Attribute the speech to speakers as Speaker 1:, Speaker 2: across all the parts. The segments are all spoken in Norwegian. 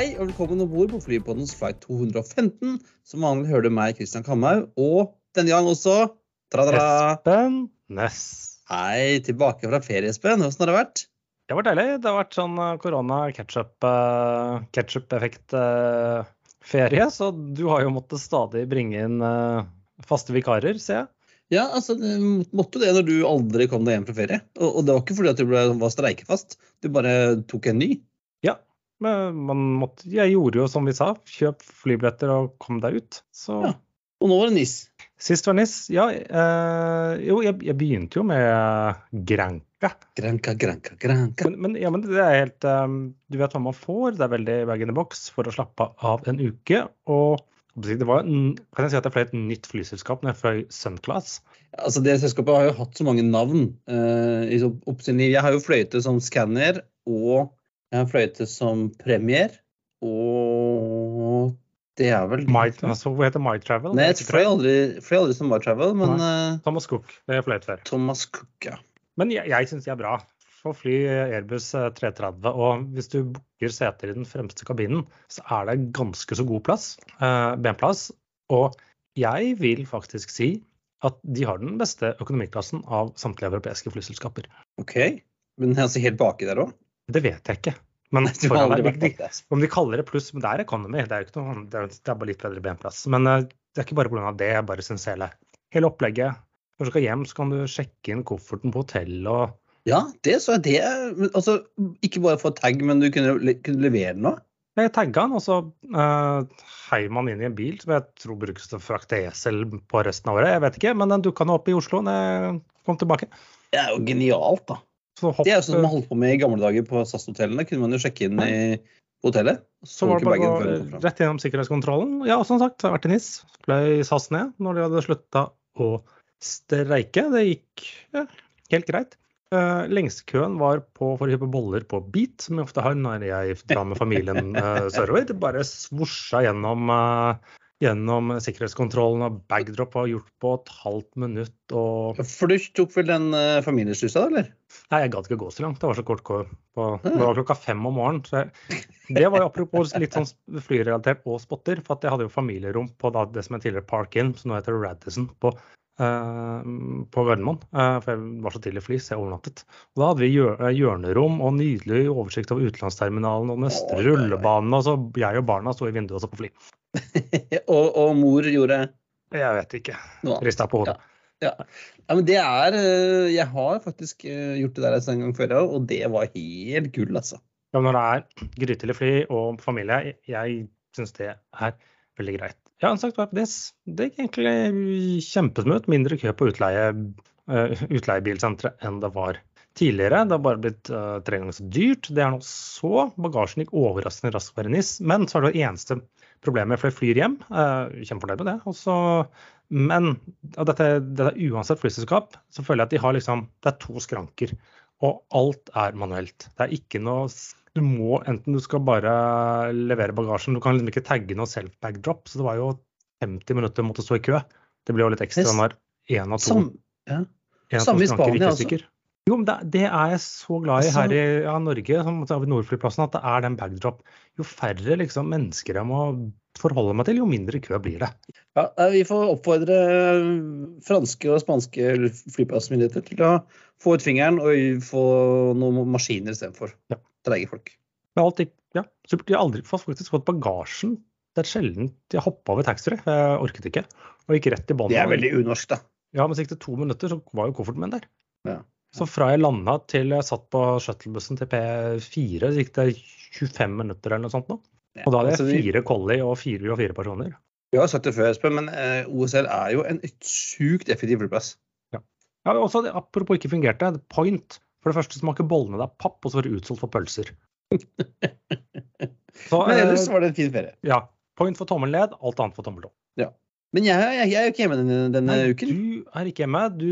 Speaker 1: Hei og velkommen om bord på Flypoddens flight 215. Som vanlig hører du meg, Kristian Kamhaug, og denne gang også tra-tra.
Speaker 2: Espen Næss.
Speaker 1: Hei, tilbake fra ferie, Espen. Åssen har det vært?
Speaker 2: Det har vært deilig. Det har vært sånn korona-ketchup-ferie, så du har jo måttet stadig bringe inn eh, faste vikarer, ser jeg.
Speaker 1: Ja, altså, måtte det når du aldri kom deg hjem fra ferie. Og, og det var ikke fordi at du ble, var streikefast, du bare tok en ny.
Speaker 2: Men man måtte, jeg gjorde jo som vi sa, kjøp flybilletter og kom deg ut. Så
Speaker 1: Ja. Og nå var det NIS.
Speaker 2: sist var NIS. Ja, eh, jo, jeg, jeg begynte jo med Granca.
Speaker 1: Granka, granka, granka.
Speaker 2: Men, men, ja, men det er helt um, Du vet hva man får. Det er veldig bag in the box for å slappe av en uke. Og det var, kan jeg si at jeg fløy et nytt flyselskap når jeg fløy Sunclass.
Speaker 1: Altså, det selskapet har jo hatt så mange navn eh, opp sin liv. Jeg har jo fløyte som Scanner, og jeg har fløyte som Premier, og det er vel
Speaker 2: My, altså, hva heter My Travel?
Speaker 1: Nei, jeg fløy aldri, fløy aldri som My Travel, men Nei.
Speaker 2: Thomas Cook. Det er jeg før.
Speaker 1: Thomas Cook, ja.
Speaker 2: Men jeg, jeg syns de er bra. For fly Airbus eh, 330, og hvis du booker seter i den fremste kabinen, så er det ganske så god plass. Eh, benplass. Og jeg vil faktisk si at de har den beste økonomiklassen av samtlige europeiske flyselskaper.
Speaker 1: OK. Men altså helt baki der òg?
Speaker 2: Det vet jeg ikke. Men der, de, om de kaller det pluss, men det er economy. Det er, ikke noe, det er, det er bare litt bedre benplass. Men eh, det er ikke bare pga. det, jeg bare syns hele, hele opplegget. Når du skal hjem, så kan du sjekke inn kofferten på hotellet og
Speaker 1: Ja, det så jeg det. Altså, ikke bare få tag, men du kunne, kunne levere den òg?
Speaker 2: Jeg tagga den, og så uh, heiv man inn i en bil som jeg tror brukes til å frakte esel på resten av året. Jeg vet ikke, men den dukka nå opp i Oslo da jeg kom tilbake.
Speaker 1: Det er jo genialt, da.
Speaker 2: Så hopp,
Speaker 1: Det er jo sånn man holdt på med i gamle dager på SAS-hotellene. Kunne man jo sjekke inn i hotellet.
Speaker 2: så var det bare å gå rett gjennom sikkerhetskontrollen. Ja, som sagt, jeg har vært i NIS. Fløy SAS ned når de hadde slutta å streike. Det gikk ja, helt greit. Uh, Lengstekøen var på for å kjøpe boller på Beat, som jeg ofte har når jeg drar med familien uh, sørover. Det bare svosja gjennom, eh, gjennom sikkerhetskontrollen, og bagdrop var gjort på et halvt minutt. og
Speaker 1: For du tok vel den uh, familieslusa, eller?
Speaker 2: Nei, jeg gadd ikke gå så langt. Det var så kort kø. på- Det var klokka fem om morgenen. Så jeg, det var jo apropos litt sånn flyrelatert og spotter. For jeg hadde jo familierom på da, det som er tidligere Park Inn, som nå heter Radisson, på, uh, på Gardermoen. Uh, for jeg var så tidlig fly, så jeg overnattet. Og da hadde vi hjør, eh, hjørnerom og nydelig oversikt over utenlandsterminalen og neste
Speaker 1: Oi, oi, oi.
Speaker 2: rullebane. Og så jeg og barna sto i vinduet og så på fly.
Speaker 1: og, og mor gjorde
Speaker 2: Jeg vet ikke. Rista på hodet.
Speaker 1: Ja, men det er uh, Jeg har faktisk uh, gjort det der en gang før, ja, og det var helt gull, altså.
Speaker 2: Ja, når det er grytidlig fly og familie, jeg, syns det er veldig greit. Har sagt det, det gikk egentlig kjempesmooth. Mindre kø på utleie, uh, utleiebilsentre enn det var tidligere. Det har bare blitt uh, tre ganger så dyrt. Det er nå så. Bagasjen gikk overraskende raskt hver NIS. Men så er det det eneste problemet, for flere flyr hjem. Uh, kjempefornøyd med det. Også, men og dette, dette er uansett flyselskap, så føler jeg at de har liksom Det er to skranker. Og alt er manuelt. Det er ikke noe Du må enten du skal bare levere bagasjen, du kan liksom ikke tagge noe self-bag drop. Så det var jo 50 minutter måtte stå i kø. Det ble jo litt ekstra når én av to,
Speaker 1: Sam, ja. samme
Speaker 2: to
Speaker 1: i Spania, altså.
Speaker 2: Jo, men det, det er jeg så glad i
Speaker 1: Altså-
Speaker 2: her i ja, Norge, som Avinor-flyplassen, at det er den bagdrop. Jo færre liksom, mennesker jeg må forholde meg til, jo mindre kø blir det.
Speaker 1: Ja, eh, vi får oppfordre eh, franske og spanske flyplassmyndigheter til å få ut fingeren og få noen maskiner istedenfor.
Speaker 2: Ja.
Speaker 1: Treige folk.
Speaker 2: Men alt gikk ja, supert. Jeg har aldri faktisk fått bagasjen. Det er sjelden jeg hoppa over taxfree. Jeg orket ikke. Og gikk rett i banen.
Speaker 1: Det er veldig unorsk, da.
Speaker 2: Ja, men så gikk det to minutter, så var jo kofferten min der.
Speaker 1: Ja.
Speaker 2: Så fra jeg landa til jeg satt på shuttlebussen til P4, så gikk det 25 minutter eller noe sånt nå. Og da hadde
Speaker 1: altså,
Speaker 2: jeg fire collie og fire og fire personer.
Speaker 1: Vi har sagt det før, Espen, men eh, OSL er jo en sjukt effektiv flyplass.
Speaker 2: Ja, og også, Apropos ikke fungerte, point. For det første smaker bollene deg papp, og så var det utsolgt for pølser. Så,
Speaker 1: Men ellers
Speaker 2: eh,
Speaker 1: var det en fin ferie.
Speaker 2: ja, point for tommel ned, alt annet for tommel opp.
Speaker 1: Men jeg, jeg, jeg er jo ikke hjemme denne, denne
Speaker 2: Nei,
Speaker 1: uken.
Speaker 2: du er ikke hjemme. Du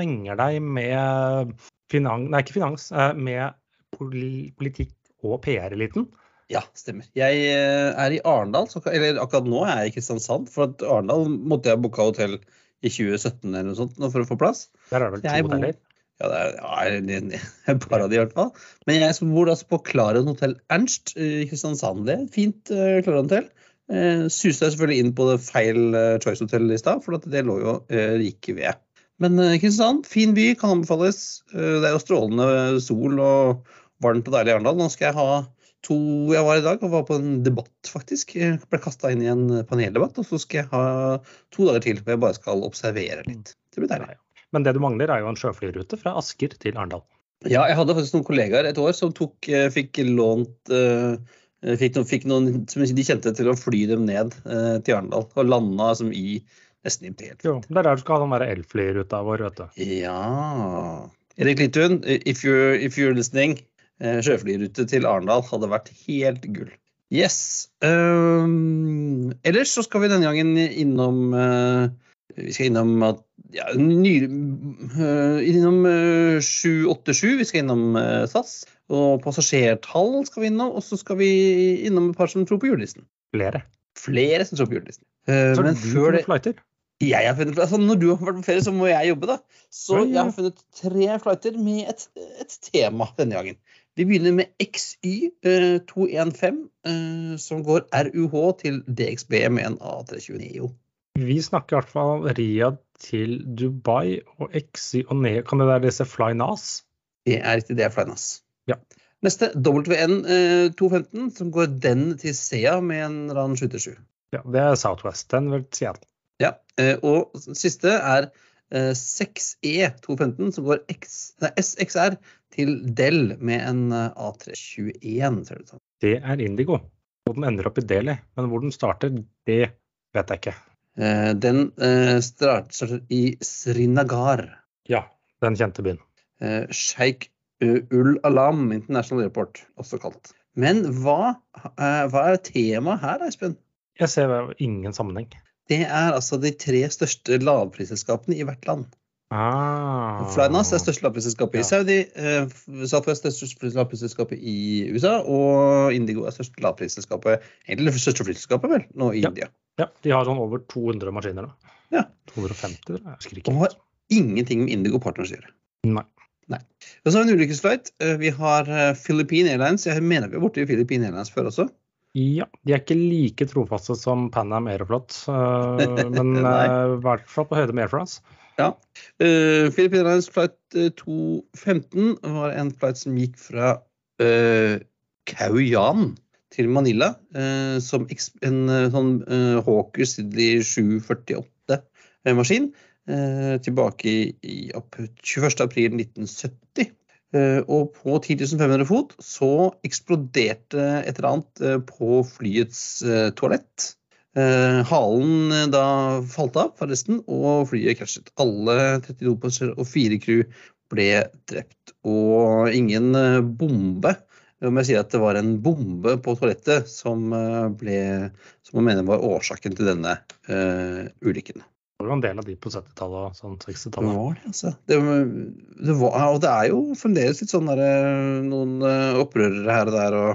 Speaker 2: menger deg med finans, nei, ikke finans, eh, med politikk og PR-eliten.
Speaker 1: Ja, stemmer. Jeg eh, er i Arendal, eller akkurat nå er jeg i Kristiansand. For at Arendal måtte jeg booka hotell i 2017 eller noe sånt for å få plass.
Speaker 2: Der er det vel to hoteller.
Speaker 1: Ja, det er, ja, det er par av de i hvert fall. Men jeg bor altså på Klaren hotell Ernst i Kristiansand. Det er et fint uh, Klaren-hotell. Uh, suste jeg selvfølgelig inn på det feil uh, Choice Hotel i stad, for det lå jo rike like ved. Men uh, Kristiansand, fin by, kan anbefales. Det er jo strålende sol og varmt og deilig i Arendal. Nå skal jeg ha to Jeg var i dag og var på en debatt, faktisk. Jeg ble kasta inn i en paneldebatt. Og så skal jeg ha to dager til hvor jeg bare skal observere litt. Det blir deilig.
Speaker 2: Men det du mangler, er jo en sjøflyrute fra Asker til Arendal.
Speaker 1: Ja, jeg hadde faktisk noen kollegaer et år som tok, eh, fikk lånt uh, fikk, noen, fikk noen som de kjente til å fly dem ned eh, til Arendal. Og landa som i nesten i helt
Speaker 2: Jo, det er der du skal ha den elflyruta vår, vet du.
Speaker 1: Ja Erik Littun, if you're, if you're listening, eh, sjøflyrute til Arendal hadde vært helt gull. Yes. Um, ellers så skal vi denne gangen innom vi skal innom at ja, ny, uh, innom uh, 787, vi skal innom uh, SAS. Og passasjertall skal vi innom, og så skal vi innom et par som tror på julenissen.
Speaker 2: Flere.
Speaker 1: Flere som tror på julenissen.
Speaker 2: Så
Speaker 1: men
Speaker 2: du
Speaker 1: før det
Speaker 2: flighter.
Speaker 1: jeg har funnet, altså Når du har vært på ferie, så må jeg jobbe, da. Så jeg har funnet tre flighter med et, et tema denne gangen. Vi begynner med XY eh, 215, eh, som går RUH til DXB med en A320 Neo.
Speaker 2: Vi snakker i hvert fall Riyadh til Dubai og XY og Neo. Kan det være disse Fly Nas?
Speaker 1: Det er riktig, det er Flynas.
Speaker 2: Ja.
Speaker 1: Neste WN eh, 215, som går den til SEA med en RAN 77.
Speaker 2: Ja, det er Southwest. Den vil Seattle.
Speaker 1: Ja. Eh, og siste er eh, 6E 215, som går X, nei, SXR til Dell med en eh, A321, ser det ut som.
Speaker 2: Det er Indigo. Og den ender opp i Delhi. Men hvor den starter, det vet jeg ikke.
Speaker 1: Eh, den eh, starter i Srinagar.
Speaker 2: Ja, den kjente byen.
Speaker 1: Eh, Sheikh Ul Alam International Airport, også kalt. Men hva, eh, hva er temaet her, Espen?
Speaker 2: Jeg ser ingen sammenheng.
Speaker 1: Det er altså de tre største lavprisselskapene i hvert land.
Speaker 2: Ah.
Speaker 1: Flynas er største lavprisselskapet i Saudi, eh, er største lavprisselskapet i USA, og Indigo er største lavprisselskapet egentlig det største flyselskapet vel, nå i
Speaker 2: Ja.
Speaker 1: India.
Speaker 2: Ja, de har sånn over 200 maskiner nå.
Speaker 1: Ja.
Speaker 2: 250, tror jeg. Jeg
Speaker 1: Og har ingenting med Indigo Partners å gjøre.
Speaker 2: Nei.
Speaker 1: Og så har vi en ulykkesflight. Eh, Vi har eh, Philippine Airlines. Jeg mener vi har borti Philippine Airlines før også.
Speaker 2: Ja, de er ikke like trofaste som Pan Am Aeroflot, øh, men
Speaker 1: Nei.
Speaker 2: i hvert fall på høyde med Air France.
Speaker 1: Ja. Uh, Philippine Airlines flight eh, 215 var en flight som gikk fra uh, Kauyan til Manila uh, som en eh, sånn uh, Hawker Sidley 748-maskin. eh, tilbake i, i opp 21. april 1970. Eh, og på 10 500 fot så eksploderte et eller annet eh, på flyets eh, toalett. Eh, halen eh, da falt av, forresten, og flyet krasjet. Alle 32 passasjerer og fire crew ble drept. Og ingen eh, bombe. Om jeg sier at det var en bombe på toalettet som ble Som man mener var årsaken til denne eh, ulykken.
Speaker 2: Det var en del av de på 70-tallet og sånn 60-tallet.
Speaker 1: var det, altså. Det, det var, og det er jo fremdeles litt sånn der, noen opprørere her og der og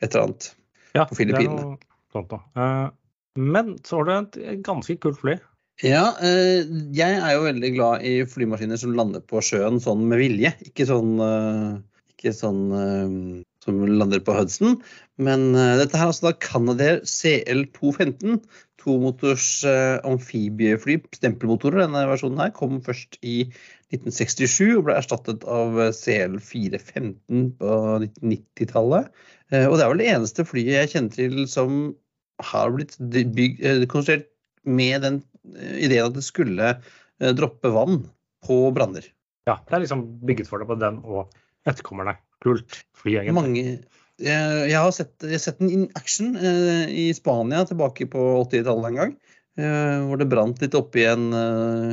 Speaker 1: et eller annet.
Speaker 2: Ja,
Speaker 1: på Filippinene.
Speaker 2: det er noe sånt noe. Men så var det et- ganske kult fly.
Speaker 1: Ja, eh, jeg er jo veldig glad i flymaskiner som lander på sjøen sånn med vilje. Ikke sånn, eh, ikke sånn eh, som lander på Hudson. Men dette her er altså da Canadair CL215. Tomotors amfibiefly, stempelmotorer. Denne versjonen her kom først i 1967 og ble erstattet av eh, CL415 på 1990-tallet. Eh, og det er vel det eneste flyet jeg kjenner til som har blitt bygd, eh, konstruert med den eh, ideen at det skulle eh, droppe vann på branner.
Speaker 2: Ja, det er liksom bygget for det på den og etterkommerne. Kult fly, egentlig.
Speaker 1: Mange jeg, har sett, jeg har sett den in action i Spania tilbake på 80-tallet en gang. eh, hvor det brant litt oppe i en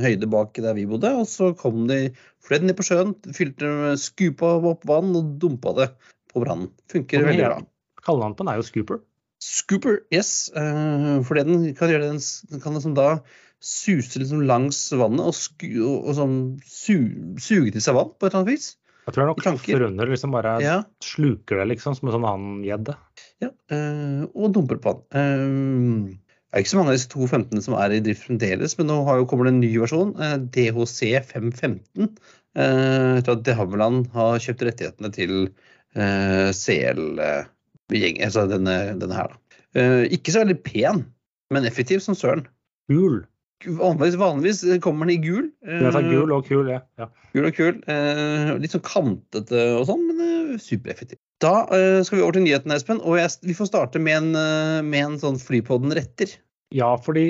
Speaker 1: høyde bak der vi bodde. Og så kom de, fløy ned på sjøen, fylte, skupa opp vann og dumpa det på brannen. Funker veldig bra.
Speaker 2: Kallenavnet på den er jo Scooper.
Speaker 1: Scooper, yes. Uh, for den kan gjøre, den, den kan liksom da suse liksom langs vannet og, sku, og, og sånn su, suge til seg vann på et eller annet vis.
Speaker 2: Jeg tror er klaffer under, liksom bare
Speaker 1: Ja,
Speaker 2: sluker det liksom som en sånn annen gjedde.
Speaker 1: ja, uh, og dumper på den. Uh, Det er ikke så mange av disse 215 som er i drift fremdeles, men nå har jo, kommer det en ny versjon, eh, DHC 515. eh, Etter at De Havilland har kjøpt rettighetene til eh, CL-gjeng, altså denne, denne her. da. Uh, Ikke så veldig pen, men effektiv som søren.
Speaker 2: Gul.
Speaker 1: Vanligvis, vanligvis kommer den i gul.
Speaker 2: Uh, gul og kul, ja. ja.
Speaker 1: Gul og kul. Uh, litt sånn kantete og sånn, men supereffektiv. Da skal vi over til nyhetene, Espen. Og jeg, vi får starte med en, med en sånn Flypodden retter.
Speaker 2: Ja, fordi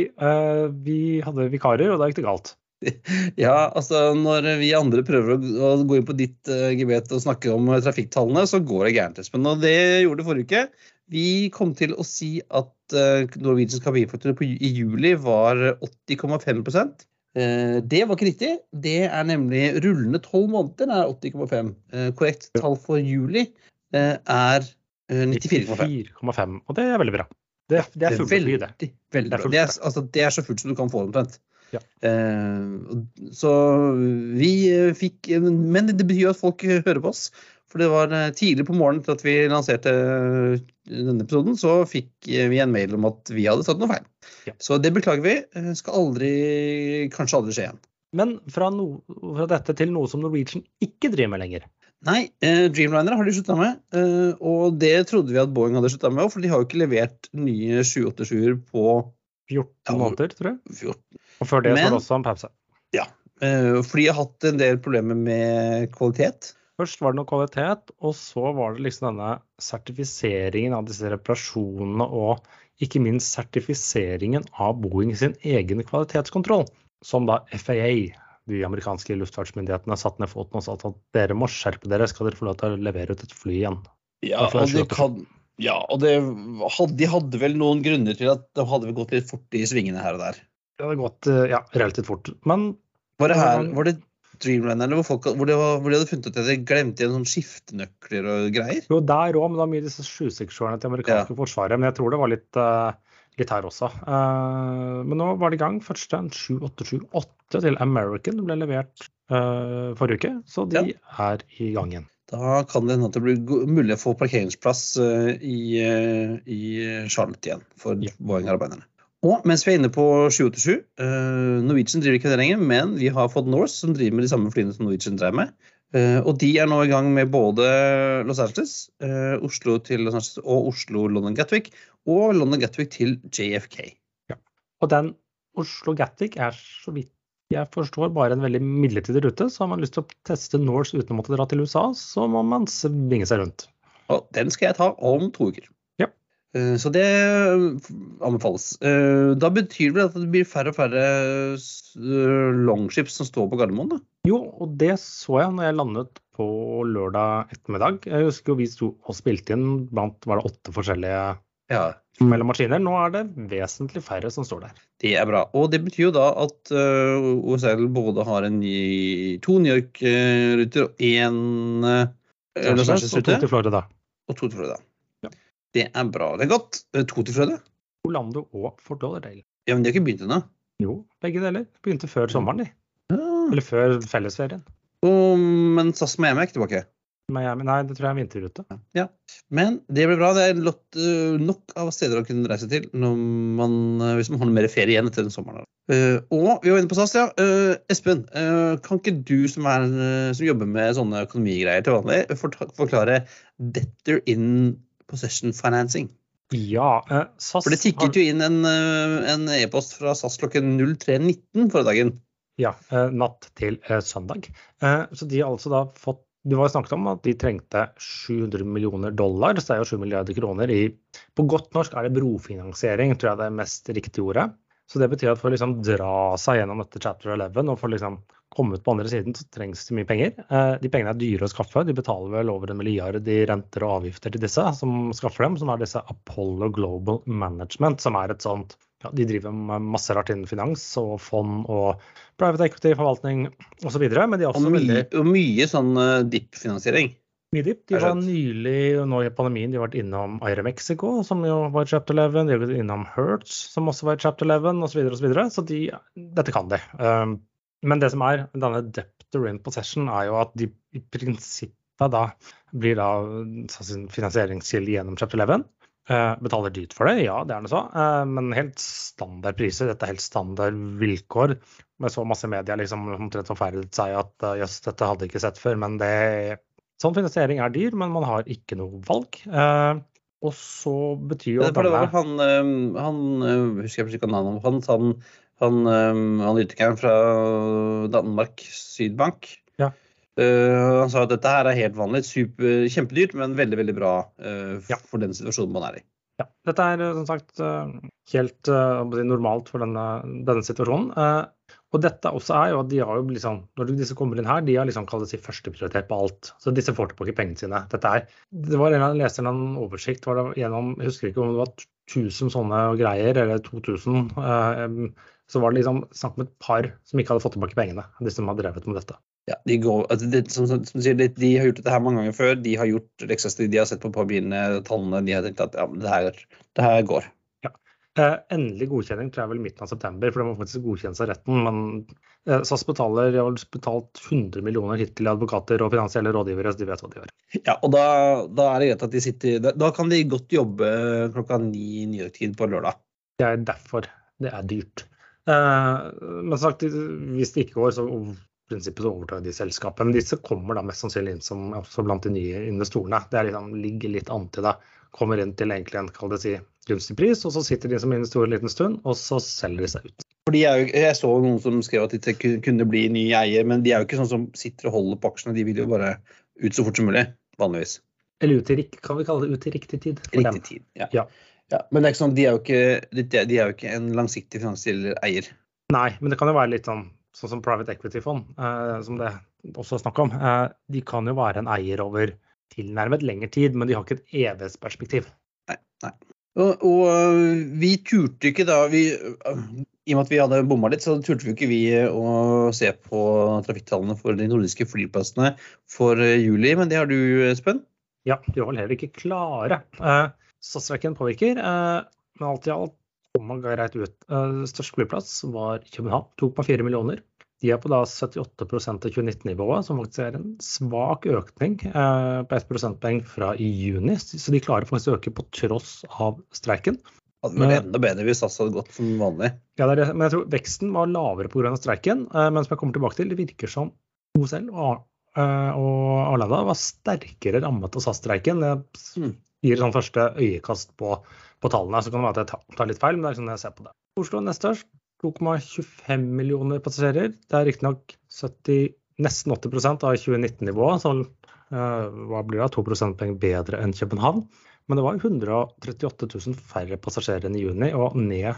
Speaker 2: vi hadde vikarer, og da gikk det galt.
Speaker 1: Ja, altså når vi andre prøver å, gå inn på ditt uh, gebet og snakke om eh, trafikktallene, så går det gærent, Espen. Og det gjorde det forrige uke. Vi kom til å si at uh, Norwegians kabinfaktor i juli var 80,5 uh, Det var ikke riktig. Det er nemlig rullende tolv måneder er 80,5. Uh, Korrekt tall for juli er eh, 94,5.
Speaker 2: 94,5. Og det er veldig bra. Det, det er fullt fly, det.
Speaker 1: veldig, veldig bra. Det er, altså, det er så fullt som du kan få det omtrent.
Speaker 2: Ja.
Speaker 1: Eh, så vi fikk Men det betyr jo at folk hører på oss. For det var eh, tidlig på morgenen til at vi lanserte eh, denne episoden, så fikk vi en mail om at vi hadde tatt noe feil.
Speaker 2: Ja.
Speaker 1: Så det beklager vi. Skal aldri, kanskje aldri skje igjen.
Speaker 2: Men fra, no, fra dette til noe som Norwegian ikke driver med lenger.
Speaker 1: Nei, eh, Dreamliner har de slutta med. Eh, og det trodde vi at Boeing hadde slutta med òg, for de har jo ikke levert nye 787-er på
Speaker 2: 14
Speaker 1: Ja,
Speaker 2: måneder, tror jeg.
Speaker 1: 14
Speaker 2: Og før det så
Speaker 1: Men-
Speaker 2: var det også en pause.
Speaker 1: Ja. Fordi jeg har hatt en del problemer med kvalitet.
Speaker 2: Først var det noe kvalitet, og så var det liksom denne sertifiseringen av disse reparasjonene og ikke minst sertifiseringen av Boeing sin egen kvalitetskontroll, som da FAA, de amerikanske luftfartsmyndighetene, satte ned foten og sa at dere må skjerpe dere, skal dere få lov til å levere ut et fly igjen.
Speaker 1: Ja, og, det kan, ja, og det de hadde vel noen grunner til at de hadde gått litt fort i svingene her og der.
Speaker 2: Det hadde gått eh, ja, relativt fort. Men
Speaker 1: Var det her,
Speaker 2: Ja.
Speaker 1: var det Dreamlinerne hvor, folk, hvor, de, hvor de hadde funnet ut at de glemte igjen sånn skiftenøkler og greier?
Speaker 2: jo, der òg, men det var mye disse sjuseksjonene til amerikanske forsvaret. Men jeg tror det var litt, uh, litt her også. Uh, men nå var det i gang. Første en 7878 til American ble levert uh, forrige uke, så de er i gang igjen.
Speaker 1: Da kan det hende at det blir mulig å få parkeringsplass i, i Charlotte igjen for
Speaker 2: Ja.
Speaker 1: Boeing-arbeiderne. Og mens vi er inne på 787 uh, Norwegian driver ikke det lenger, men vi har fått Norse, som driver med de samme flyene som Norwegian drev med. Uh, og de er nå i gang med både Los Angeles, uh, Oslo til Los Angeles og Oslo-London Gatwick, og London Gatwick til JFK.
Speaker 2: Og den Oslo Gatwick er så vidt jeg forstår bare en veldig midlertidig rute. Så har man lyst til å teste Norse uten å måtte dra til USA, så må man svinge seg rundt.
Speaker 1: Og den skal jeg ta om to uker. Eh, Så det anbefales. Eh, Da betyr det at det blir færre og færre eh, longships som står på Gardermoen, da?
Speaker 2: Jo, og det så jeg når jeg landet på lørdag ettermiddag. Jeg husker jo vi sto og spilte inn blant var det åtte forskjellige
Speaker 1: Ja.
Speaker 2: mellom maskiner. Nå er det vesentlig færre som står der.
Speaker 1: Det er bra. Og det betyr jo da at eh, OSL både har en ny, to New York-ruter og én uh, Los
Speaker 2: og to til Florida.
Speaker 1: og to til Florida. Det er bra. Det er godt. Eh, To til Frøde?
Speaker 2: Orlando og Fort Lauderdale.
Speaker 1: Ja, men de har ikke begynt ennå.
Speaker 2: Jo, begge deler. Begynte før sommeren, de.
Speaker 1: Ja.
Speaker 2: Eller før fellesferien.
Speaker 1: Oh, men SAS Miami er ikke tilbake.
Speaker 2: Miami, nei, det tror jeg er vinterrute. Ja.
Speaker 1: Men det blir bra. Det er lott, øh, nok av steder å kunne reise til man, øh, hvis man har noe mer ferie igjen etter den sommeren. Uh, og vi var inne på SAS, ja. Uh, Espen, uh, kan ikke du som, er, som jobber med sånne økonomigreier til vanlig, forklare debtor in possession financing?
Speaker 2: Ja, eh, SAS
Speaker 1: For det tikket jo inn en, e-post e-post fra SAS klokken 03.19 forrige dagen.
Speaker 2: Ja, eh, natt til eh, søndag. Eh, så de har altså da fått Det var snakket om at de trengte 700 millioner dollar, så det er jo 7 milliarder kroner i På godt norsk er det brofinansiering, tror jeg det er mest riktige ordet. Så det betyr at for å liksom dra seg gjennom dette chapter 11 og for liksom komme ut på andre siden, så trengs det mye penger. Eh, de pengene er dyre å skaffe. De betaler vel over en milliard i renter og avgifter til disse som skaffer dem, som er disse Apollo Global Management, som er et sånt ja, De driver med masse rart innen finans og fond og private equity, forvaltning osv. Men de er
Speaker 1: Og
Speaker 2: også
Speaker 1: mye,
Speaker 2: veldig
Speaker 1: og mye sånn øh, DIP-finansiering.
Speaker 2: mye DIP, De var nylig, nå i pandemien, de har vært innom Aire Mexico, som jo var i chapter 11. De har vært innom Hertz, som også var i chapter 11, osv. Så, videre, og så, videre. så de, dette kan de. Um, men det som er denne depth to rent possession, er jo at de i prinsippet da blir da finansieringskilde gjennom chapter 11. Uh, betaler dyrt for det, ja det er det så. uh, men helt standard priser. Dette er helt standard vilkår. Med så masse media liksom omtrent forferdet seg at uh, jøss, dette hadde jeg ikke sett før. Men det, sånn finansiering er dyr, men man har ikke noe valg. Eh, og så betyr jo
Speaker 1: det var han, han husker jeg ikke navnet hans, han, han, øhm, analytikeren fra Danmark, Sydbank.
Speaker 2: Ja.
Speaker 1: Øh, han sa at dette her er helt vanlig, super, kjempedyrt, men veldig veldig bra øh,
Speaker 2: Ja.
Speaker 1: for den situasjonen man er i.
Speaker 2: Ja, dette er eh, som sagt eh, helt eh, si, normalt for denne, denne situasjonen. Eh, Og dette også er jo at de har jo liksom, når disse kommer inn her, de har liksom kalt si førsteprioritet på alt. Så disse får tilbake pengene sine. Dette er, det var en jeg leste en eller annen oversikt var det gjennom, jeg husker ikke om det var 1000 sånne greier, eller 2000. eh, em, så var det liksom snakk om et par som ikke hadde fått tilbake pengene, de som har drevet med dette.
Speaker 1: Ja, de, går, altså det, som, som, som sier, de, de har gjort dette her mange ganger før. De har gjort leksa de har sett på papirene, tallene. De har tenkt at ja, det her, det her går.
Speaker 2: Eh, endelig godkjenning tror jeg vel midten av september, for det må faktisk godkjennes av retten. Men eh, SAS betaler, de har betalt 100 millioner hittil i advokater og finansielle rådgivere, så de vet hva de gjør.
Speaker 1: Ja, og da, da er det greit at de sitter Da, da kan de godt jobbe klokka ni New York-tid på lørdag.
Speaker 2: Det er derfor det er dyrt. Eh, men sagt, hvis det ikke går, så prinsippet så overtar de selskapet. Men disse kommer da mest sannsynlig inn som også blant de nye investorene. Det liksom, ligger litt an til det. Kommer inn til egentlig en kall det si, gunstig pris, og så sitter de som investorer en liten stund, og så selger de seg ut.
Speaker 1: For de er jeg så noen som skrev at de kunne bli ny eier, men de er jo ikke sånn som sitter og holder på aksjene. De vil jo bare ut så fort som mulig, vanligvis.
Speaker 2: Eller ut i, kan vi kalle det ut i riktig tid? for dem.
Speaker 1: Tid. Ja.
Speaker 2: Ja.
Speaker 1: Ja, men det er ikke sånn, de er jo ikke, de, er jo ikke en langsiktig finansiell eier.
Speaker 2: Nei, men det kan jo være litt sånn, sånn som private equity-fond, eh, som det også er snakk om. Eh, de kan jo være en eier over tilnærmet lengre tid, men de har ikke et evighetsperspektiv.
Speaker 1: Og, og øh, vi turte ikke da vi, øh, I og med at vi hadde bomma litt, så turte vi ikke vi å se på trafikktallene for de nordiske flyplassene for juli, men det har du, Espen?
Speaker 2: Ja, de var vel heller ikke klare. Eh, SAS-streiken påvirker, eh, men alt i alt kom man greit ut. Eh, størst flyplass var København, 2,4 millioner. De er på da 78 av 2019-nivået, som faktisk er en svak økning eh, på 1 prosentpoeng fra i juni. Så de klarer faktisk å øke på tross av streiken.
Speaker 1: Men det er enda bedre hvis SAS hadde gått som vanlig.
Speaker 2: Ja, det det. Men jeg tror veksten var lavere pga. streiken. eh, Men som jeg kommer tilbake til, det virker som OSL og, eh, Arlanda var sterkere rammet av SAS-streiken. Det. Gir sånn første øyekast på, på tallene. Så kan det være at jeg tar, litt feil, men det er sånn jeg ser på det. Oslo nest størst. 2,25 millioner passasjerer. Det er riktignok nesten 80% av 2019-nivået, så uh, hva blir det, 2 prosentpoeng bedre enn København. Men det var 138 000 færre passasjerer enn i juni, og ned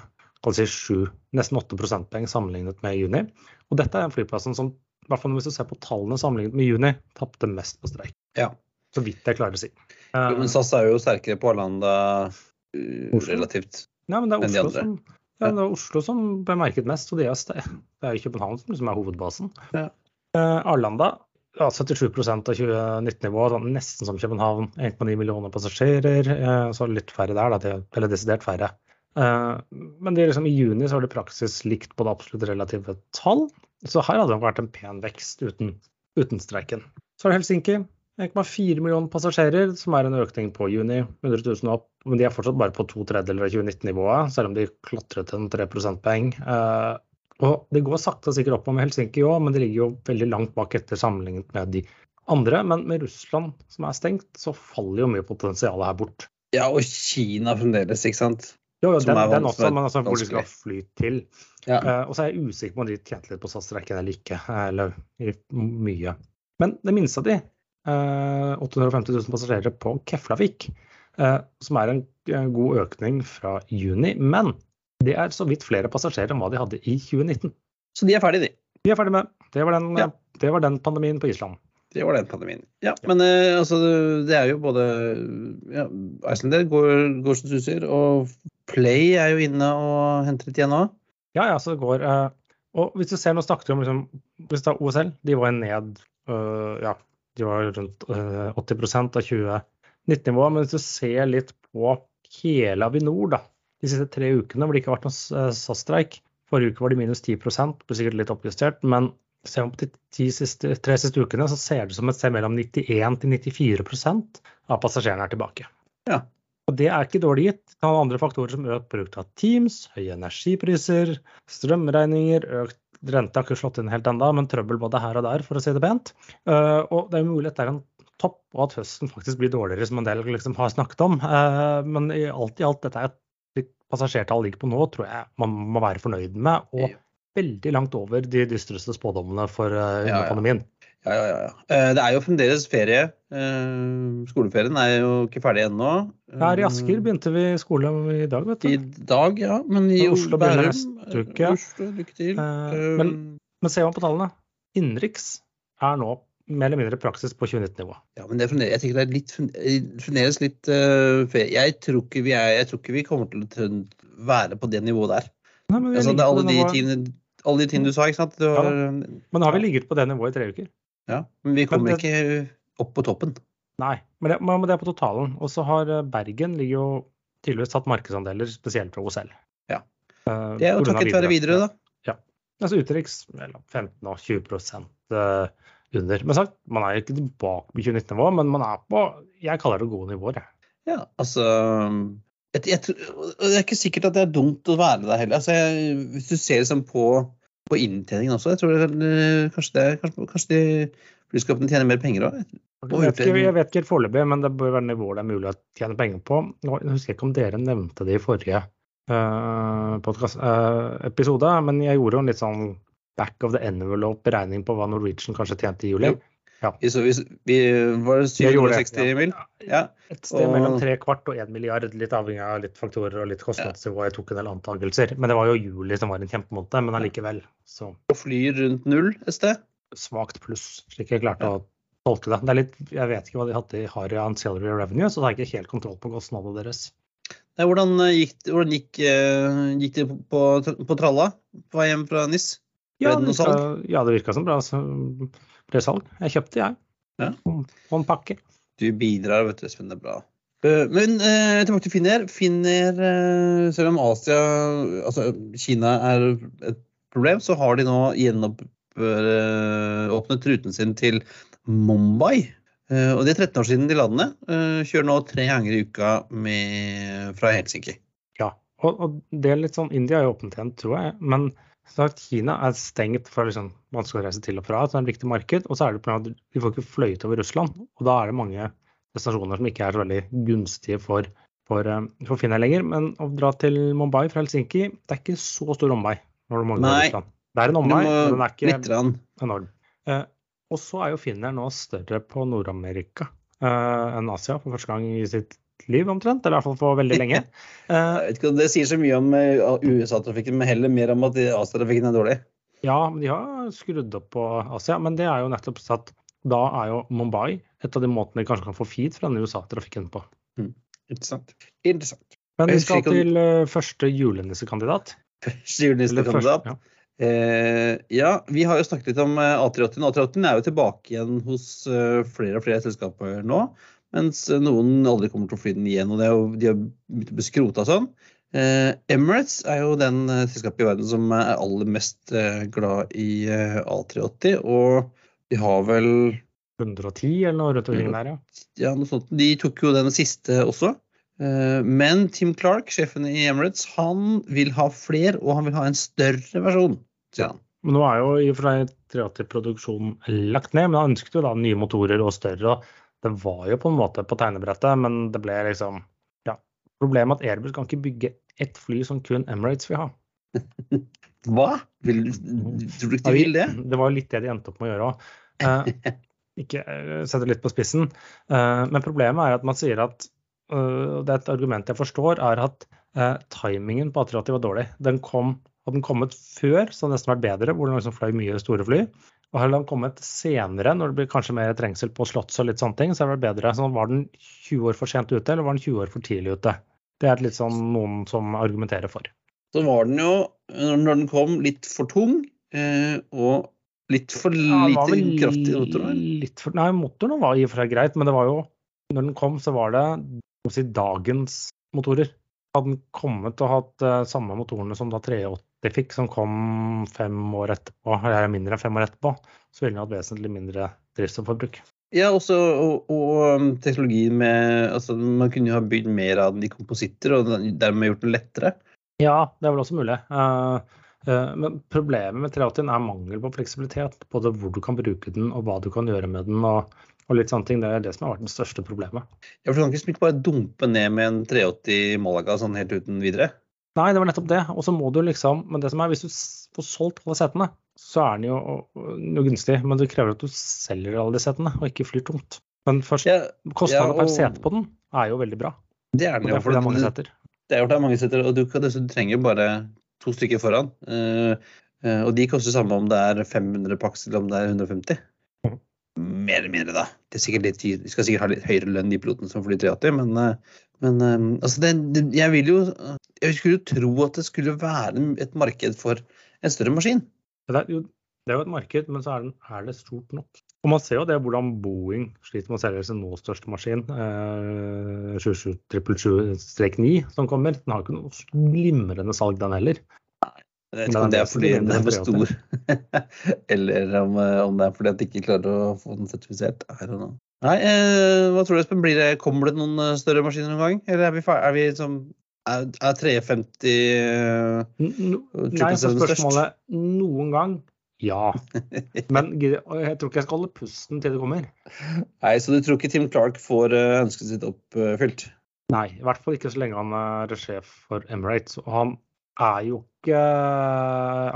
Speaker 2: si 7, nesten 8 prosentpoeng sammenlignet med juni. Og dette er flyplassen som, i hvert fall hvis du ser på tallene sammenlignet med juni, tapte mest på streik.
Speaker 1: Ja.
Speaker 2: Så vidt jeg klarer å si.
Speaker 1: Jo,
Speaker 2: Eh,
Speaker 1: Men SAS er jo sterkere på Arlanda øh,
Speaker 2: Oslo?
Speaker 1: relativt.
Speaker 2: Nei, men det er
Speaker 1: enn de andre.
Speaker 2: som, ja, det er Oslo som ble merket mest, og det er, det er jo København som liksom er hovedbasen.
Speaker 1: Ja.
Speaker 2: Eh, Arlanda ja, 77 av 2019-nivået, sånn nesten som København. 1,9 millioner passasjerer, eh, så litt færre der, da, eller desidert færre. Eh, men det er liksom, i juni så var det praksis likt på det absolutt relative tall. Så her hadde det vært en pen vekst uten, uten streiken. Så er det Helsinki. 1,4 millioner passasjerer, som er en økning på juni. 100 000 opp, men de er fortsatt bare på to tredjedeler av 2019-nivået, selv om de klatret en 3 prosentpoeng. Eh, og det går sakte og sikkert opp med Helsinki òg, men det ligger jo veldig langt bak etter sammenlignet med de andre. Men med Russland som er stengt, så faller jo mye potensial her bort.
Speaker 1: Ja, og Kina fremdeles, ikke sant?
Speaker 2: Jo, jo, den,
Speaker 1: er
Speaker 2: den også, men altså hvor de skal fly til.
Speaker 1: Ja.
Speaker 2: Uh, og så er jeg usikker på om de tjente litt på SAS-streiken eller ikke. Eller i mye. Men det minste av de, eh, 850 000 passasjerer på Keflavik, eh, som er en, god økning fra juni. Men det er så vidt flere passasjerer enn hva de hadde i 2019.
Speaker 1: Så de er ferdige, de.
Speaker 2: De er ferdig med. Det var den,
Speaker 1: Ja.
Speaker 2: det var den pandemien på Island.
Speaker 1: Det var den pandemien. Ja, men eh, altså, det er jo både ja, Icelandair går, går som suser, og Play er jo inne og henter litt igjen nå.
Speaker 2: Ja, ja, så det går. eh, og hvis du ser, nå snakket vi om liksom, hvis det er OSL, de var ned øh, ja, de var rundt øh, 80% av 2019-nivået. Men hvis du ser litt på hele Avinor da, de siste tre ukene hvor det ikke har vært noen eh, SAS-streik Forrige uke var de minus 10 ble sikkert litt oppjustert. Men ser man på de siste, tre siste ukene, så ser det ut som et sted mellom 91 til 94% av passasjerene er tilbake.
Speaker 1: Ja.
Speaker 2: Og det er ikke dårlig gitt. Det kan være andre faktorer som økt bruk av Teams, høye energipriser, strømregninger, økt rente har ikke slått inn helt ennå, men trøbbel både her og der, for å si det pent. Uh, og det er mulig at det er en topp, og at høsten faktisk blir dårligere, som en del liksom har snakket om. Uh, men i alt i alt, dette er et passasjertall ligger på nå, tror jeg man må være fornøyd med. Og veldig langt over de dystreste spådommene for uh, ja, ja. pandemien.
Speaker 1: Ja, ja, ja. Eh, det er jo fremdeles ferie. Eh, skoleferien er jo ikke ferdig ennå.
Speaker 2: Her i Asker eh, begynte vi skole i dag, vet du.
Speaker 1: I dag, ja. Men i
Speaker 2: Oslo begynner neste uke. Oslo, lykke til. Men, men ser man på tallene, innenriks er nå mer eller mindre praksis på 2019-nivå.
Speaker 1: Ja, men det er jeg tenker det er litt, fremdeles litt ferie. jeg, tror ikke vi er, jeg tror ikke vi kommer til å være på det nivået der. Nei, altså, det er alle de, tingene, alle de tingene du sa, ikke sant? Var, ja,
Speaker 2: men har vi ligget på det nivået i tre uker?
Speaker 1: Ja, Men vi kommer men det, ikke opp på toppen.
Speaker 2: Nei, men det, men det er på totalen. Og så har eh, Bergen ligger jo tydeligvis tatt markedsandeler, spesielt fra OSL.
Speaker 1: Ja. Eh, det er jo takket være videre, da.
Speaker 2: Ja. Altså utenriks 15 og 20 uh, under. Men sagt, man er ikke tilbake på 2019-nivå, men man er på jeg kaller det gode nivåer.
Speaker 1: Ja, altså jeg, jeg, Det er ikke sikkert at det er dumt å være der heller. Altså, jeg, hvis du ser liksom på på inntjeningen også. Jeg tror det, kanskje, det, kanskje, kanskje de flyskapene tjener mer penger òg?
Speaker 2: Jeg jeg vet ikke foreløpig, men det bør være nivåer det er mulig å tjene penger på. Jeg husker ikke om dere nevnte det i forrige uh, podcast, uh, episode, men jeg gjorde jo en litt sånn back of the envelope-beregning på hva Norwegian kanskje tjente i juli. Jo.
Speaker 1: Ja. Så vi, vi var det 760 ja. mil?
Speaker 2: Ja. Et sted og... mellom tre kvart og én milliard, litt avhengig av litt faktorer og litt kostnadsnivå. Jeg tok en del antakelser. Men det var jo juli som var en kjempemåned, men allikevel. Så.
Speaker 1: Og flyr rundt null et sted?
Speaker 2: Svakt pluss, slik jeg klarte å tolke det. det litt, jeg vet ikke hva de hadde i Harry Ancillary Revenue, så da har jeg ikke helt kontroll på kostnadene deres.
Speaker 1: Nei, hvordan gikk, hvordan gikk, uh, gikk det på, på, på, tralla på vei hjem fra NIS?
Speaker 2: Ja, det virka, ja, det virka som bra. Så salg. Jeg kjøpte, jeg. Ja. Og en pakke.
Speaker 1: Du bidrar, vet du, Espen. Det er bra. Eh, men eh, tilbake til Finner. Finner, eh, selv om Asia, altså Kina er et problem, så har de nå gjenåpnet ruten sin til Mumbai. Eh, og det er 13 år siden de landet. Eh, kjører nå tre ganger i uka med, fra Helsinki.
Speaker 2: Ja, og, og, det er litt sånn India er jo åpent igjen, tror jeg. men sagt, Kina er stengt for liksom, vanskelig å reise til og fra. så det er et viktig marked. Og så er det på at de får ikke fløyet over Russland. Og da er det mange destinasjoner som ikke er så veldig gunstige for, for, eh, for Finland lenger. Men å dra til Mumbai fra Helsinki, det er ikke så stor omvei. når du Nei. Russland. Det er en omvei, men den er ikke enorm. Eh, og så er jo Finland nå større på Nord-Amerika eh, enn Asia for første gang i sitt liv omtrent, eller i hvert fall for veldig lenge.
Speaker 1: Det sier så mye om eh, USA-trafikken, men heller mer om at Asia-trafikken er dårlig.
Speaker 2: Ja, de har skrudd opp på Asia, men det er jo nettopp at da er jo Mumbai et av de måtene de kanskje kan få feed fra den USA-trafikken på.
Speaker 1: Mm. Interessant. Interessant.
Speaker 2: Men vi skal til uh, første julenissekandidat.
Speaker 1: Første julenissekandidat? Ja. Eh, ja, vi har jo snakket litt om A380. A380 er jo tilbake igjen hos flere og flere selskaper nå. Mens noen aldri kommer til å fly den igjen. og jo, De har begynt å bli skrota sånn. Eh, Emirates er jo den eh, selskapet i verden som er aller mest eh, glad i eh, A380. Og de har vel
Speaker 2: 110 eller noe rundt omkring der, ja.
Speaker 1: ja noe sånt. De tok jo den siste også. Eh, men Tim Clark, sjefen i Emirates, han vil ha fler, og han vil ha en større versjon, sier han.
Speaker 2: Men nå er jo i og for seg 380-produksjonen lagt ned, men han ønsket jo da nye motorer og større. og det var jo på en måte på tegnebrettet, men det ble liksom Ja. Problemet er at Airbus kan ikke bygge ett fly som kun Emirates vil ha.
Speaker 1: Hva? Vil, tror du ikke de vil det?
Speaker 2: Det var jo litt det de endte opp med å gjøre òg. Eh, ikke uh, sette litt på spissen. Eh, men problemet er at man sier at uh, Det er et argument jeg forstår, er at timingen på A380 var dårlig. Den kom, hadde den kommet før, så hadde den nesten vært bedre, hvor den liksom fløy mye store fly. Og hadde den kommet senere, når det blir kanskje mer trengsel på slotts og litt sånne ting, så er det bedre. Så var den 20 år for sent ute, eller var den 20 år for tidlig ute? Det er litt sånn noen som argumenterer for.
Speaker 1: Så var den jo, når den kom, litt for tung eh, og litt for lite ja, kraftig motor?
Speaker 2: Litt for, nei, motoren var i og for seg greit, men det var jo Når den kom, så var det si, dagens motorer. Hadde den kommet og hatt uh, samme motorene som da 380 de fikk, som kom fem år etterpå, eller mindre enn fem år etterpå, så ville den hatt vesentlig mindre drivstofforbruk.
Speaker 1: Ja, også, og, og um, teknologien med altså, Man kunne jo ha bygd mer av den i kompositter og dermed gjort den lettere.
Speaker 2: Ja, det er vel også mulig. Uh, uh, men problemet med 380 er mangel på fleksibilitet. Både hvor du kan bruke den og hva du kan gjøre med den. og, og litt sånne ting. Det er det som har vært det største problemet.
Speaker 1: Ja, for Du kan ikke bare dumpe ned med en 380 Malaga sånn helt uten videre?
Speaker 2: Nei, det var nettopp det. Og så må du liksom Men det som er, hvis du får solgt alle setene, så er den jo noe gunstig. Men det krever at du selger alle de setene, og ikke flyr tomt. Men først, ja, kostnaden ja, per sete på den er jo veldig bra.
Speaker 1: Det er den
Speaker 2: jo.
Speaker 1: For
Speaker 2: det er mange seter.
Speaker 1: Det er jo det er mange seter, og du, du trenger bare to stykker foran. Uh, uh, og de koster samme om det er 500 paks eller om det er 150. Mer eller mindre, da. Sikkert litt, de skal sikkert ha litt høyere lønn, de pilotene som flyr 380, men, uh, men altså det, det, jeg vil jo Jeg skulle jo tro at det skulle være et marked for en større maskin.
Speaker 2: Det er jo, det er jo et marked, men så er, den, er, det stort nok. Og Man ser jo det hvordan Boeing sliter med å selge sin nå største maskin, eh, 777-9, som kommer. Den har ikke noe glimrende salg, den heller.
Speaker 1: Jeg vet ikke om det er fordi den er for stor, eller om, eh, om, det er fordi at de ikke klarer å få den sertifisert. Nei, eh, hva tror du, Espen? Blir det, kommer det noen eh, større maskiner noen gang? Eller er vi, er vi som er, er 350
Speaker 2: no, Nei, så spørsmålet noen gang ja. Men jeg tror ikke jeg skal holde pusten til det kommer.
Speaker 1: Nei, Så du tror ikke Tim Clark får eh, ønsket sitt oppfylt?
Speaker 2: Nei, i hvert fall ikke så lenge han er sjef for Emirates. Og han er jo ikke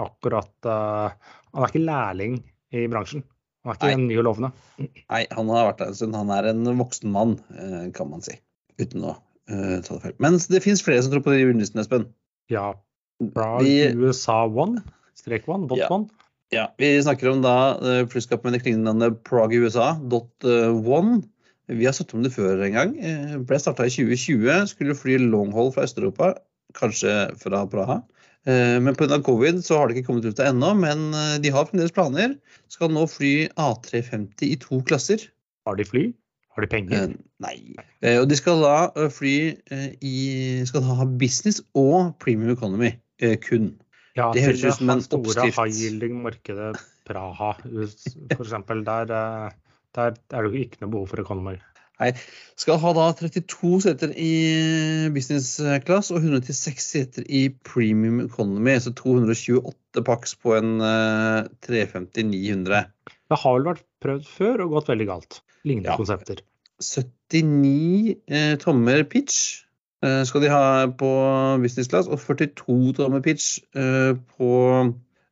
Speaker 2: akkurat uh, Han er ikke lærling i bransjen. Han er ikke Nei. ny og lovende.
Speaker 1: Nei, han har vært der en stund. Han er en voksen mann, eh, kan man si. Uten å uh, ta det feil. Men det finnes flere som tror på de rundlistene, Espen.
Speaker 2: Ja. Bra USA One, strek one, dot ja. one.
Speaker 1: Ja, Vi snakker om da flyskapet med det klingende navnet Prague USA, dot one. Vi har sett om det før en gang. Eh, ble starta i 2020. Skulle fly longhold fra Øst-Europa, kanskje fra Praha. Eh, men pga. covid så har det ikke kommet ut ennå, men de har fremdeles planer. Skal nå fly A350 i to klasser.
Speaker 2: Har de fly? Har de penger?
Speaker 1: Nei. Og de skal da fly i Skal da ha business og premium economy kun.
Speaker 2: Ja, det høres ut som en oppskrift. Det store high yielding-markedet Praha, f.eks. Der, eh, der er det jo ikke noe behov for economy.
Speaker 1: Nei. Skal ha da 32 seter i business class og 106 seter i premium economy. Så 228 paks på en 350-900. Eh,
Speaker 2: det har vel vært prøvd før og gått veldig galt. Lignende ja. konsepter.
Speaker 1: 79 eh, tommer pitch Eh, skal de ha på business class, og 42 tommer pitch eh, på,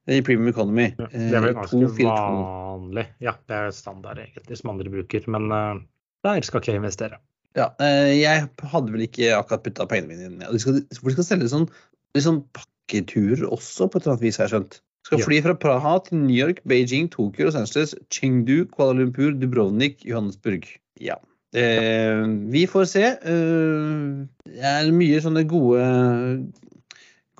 Speaker 1: i premium economy.
Speaker 2: Ja, det er vel eh, ganske vanlig. Ja, det er standard egentlig som andre bruker. Men der skal ikke jeg investere.
Speaker 1: Ja, jeg hadde vel ikke akkurat putta pengene mine inn. De skal, de skal selge sånn, sånn pakketurer også, på et eller annet vis, har jeg skjønt. Skal fly fra Praha til New York, Beijing, Tokyo, Los Angeles, Chengdu, Kuala Lumpur, Dubrovnik, Johannesburg. Ja. Eh, vi får se. Eh, det er mye sånne gode,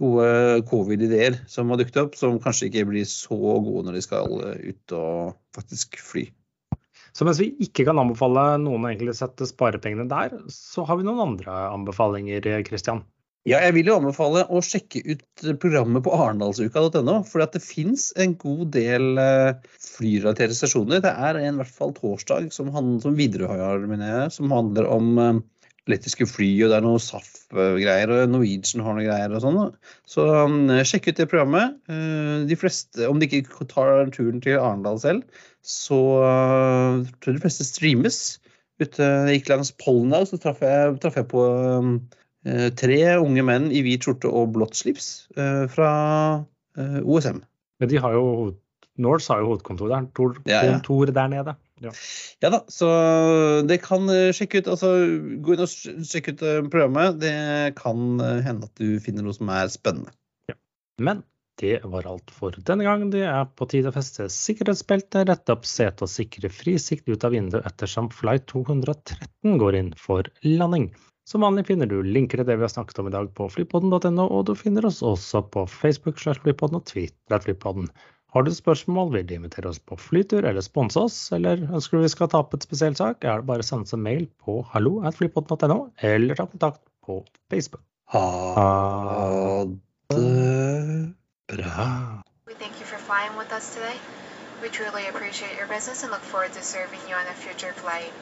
Speaker 1: gode covid-ideer som har dukket opp, som kanskje ikke blir så gode når de skal ut og faktisk fly.
Speaker 2: Så mens vi ikke kan anbefale noen å sette sparepengene der, så har vi noen andre anbefalinger, Christian.
Speaker 1: Ja, jeg vil jo anbefale å sjekke ut programmet på arendalsuka.no. For det fins en god del eh, flyrelaterte stasjoner. Det er en i hvert fall torsdag som, som Widerøe har, som handler om elektriske fly, og det er noe SAF-greier, og Norwegian har noe greier og sånn. Så um, sjekk ut det programmet. Uh, de fleste, om de ikke tar turen til Arendal selv, så uh, tror jeg de fleste streames. Ute, jeg gikk langs Pollen der, så traff jeg, traf jeg på um, tre unge menn i hvit skjorte og blått slips uh, fra OSM.
Speaker 2: Men de har jo Norse har jo hovedkontor der, kontor, kontor der nede.
Speaker 1: Ja. ja. da, så det kan sjekke ut altså Gå inn og sjekke ut programmet. Det kan hende at du finner noe som er spennende.
Speaker 2: Ja. Men det var alt for denne gang. Det er på tide å feste sikkerhetsbeltet, rette opp setet og sikre fri sikt ut av vinduet ettersom flight 213 går inn for landing. Som vanlig finner du linker til det vi har snakket om i dag på flypodden.no, og du finner oss også på Facebook slash flypodden og Twitter flypodden. Har du spørsmål, vil du invitere oss på flytur eller sponse oss, eller ønsker du vi skal ta opp et spesielt sak, er det bare å sende oss en mail på hallo at flypodden.no, eller ta kontakt på Facebook.
Speaker 1: Ha det bra.
Speaker 3: We thank you for flying with us today. We truly appreciate your business and look forward to serving you on a future flight.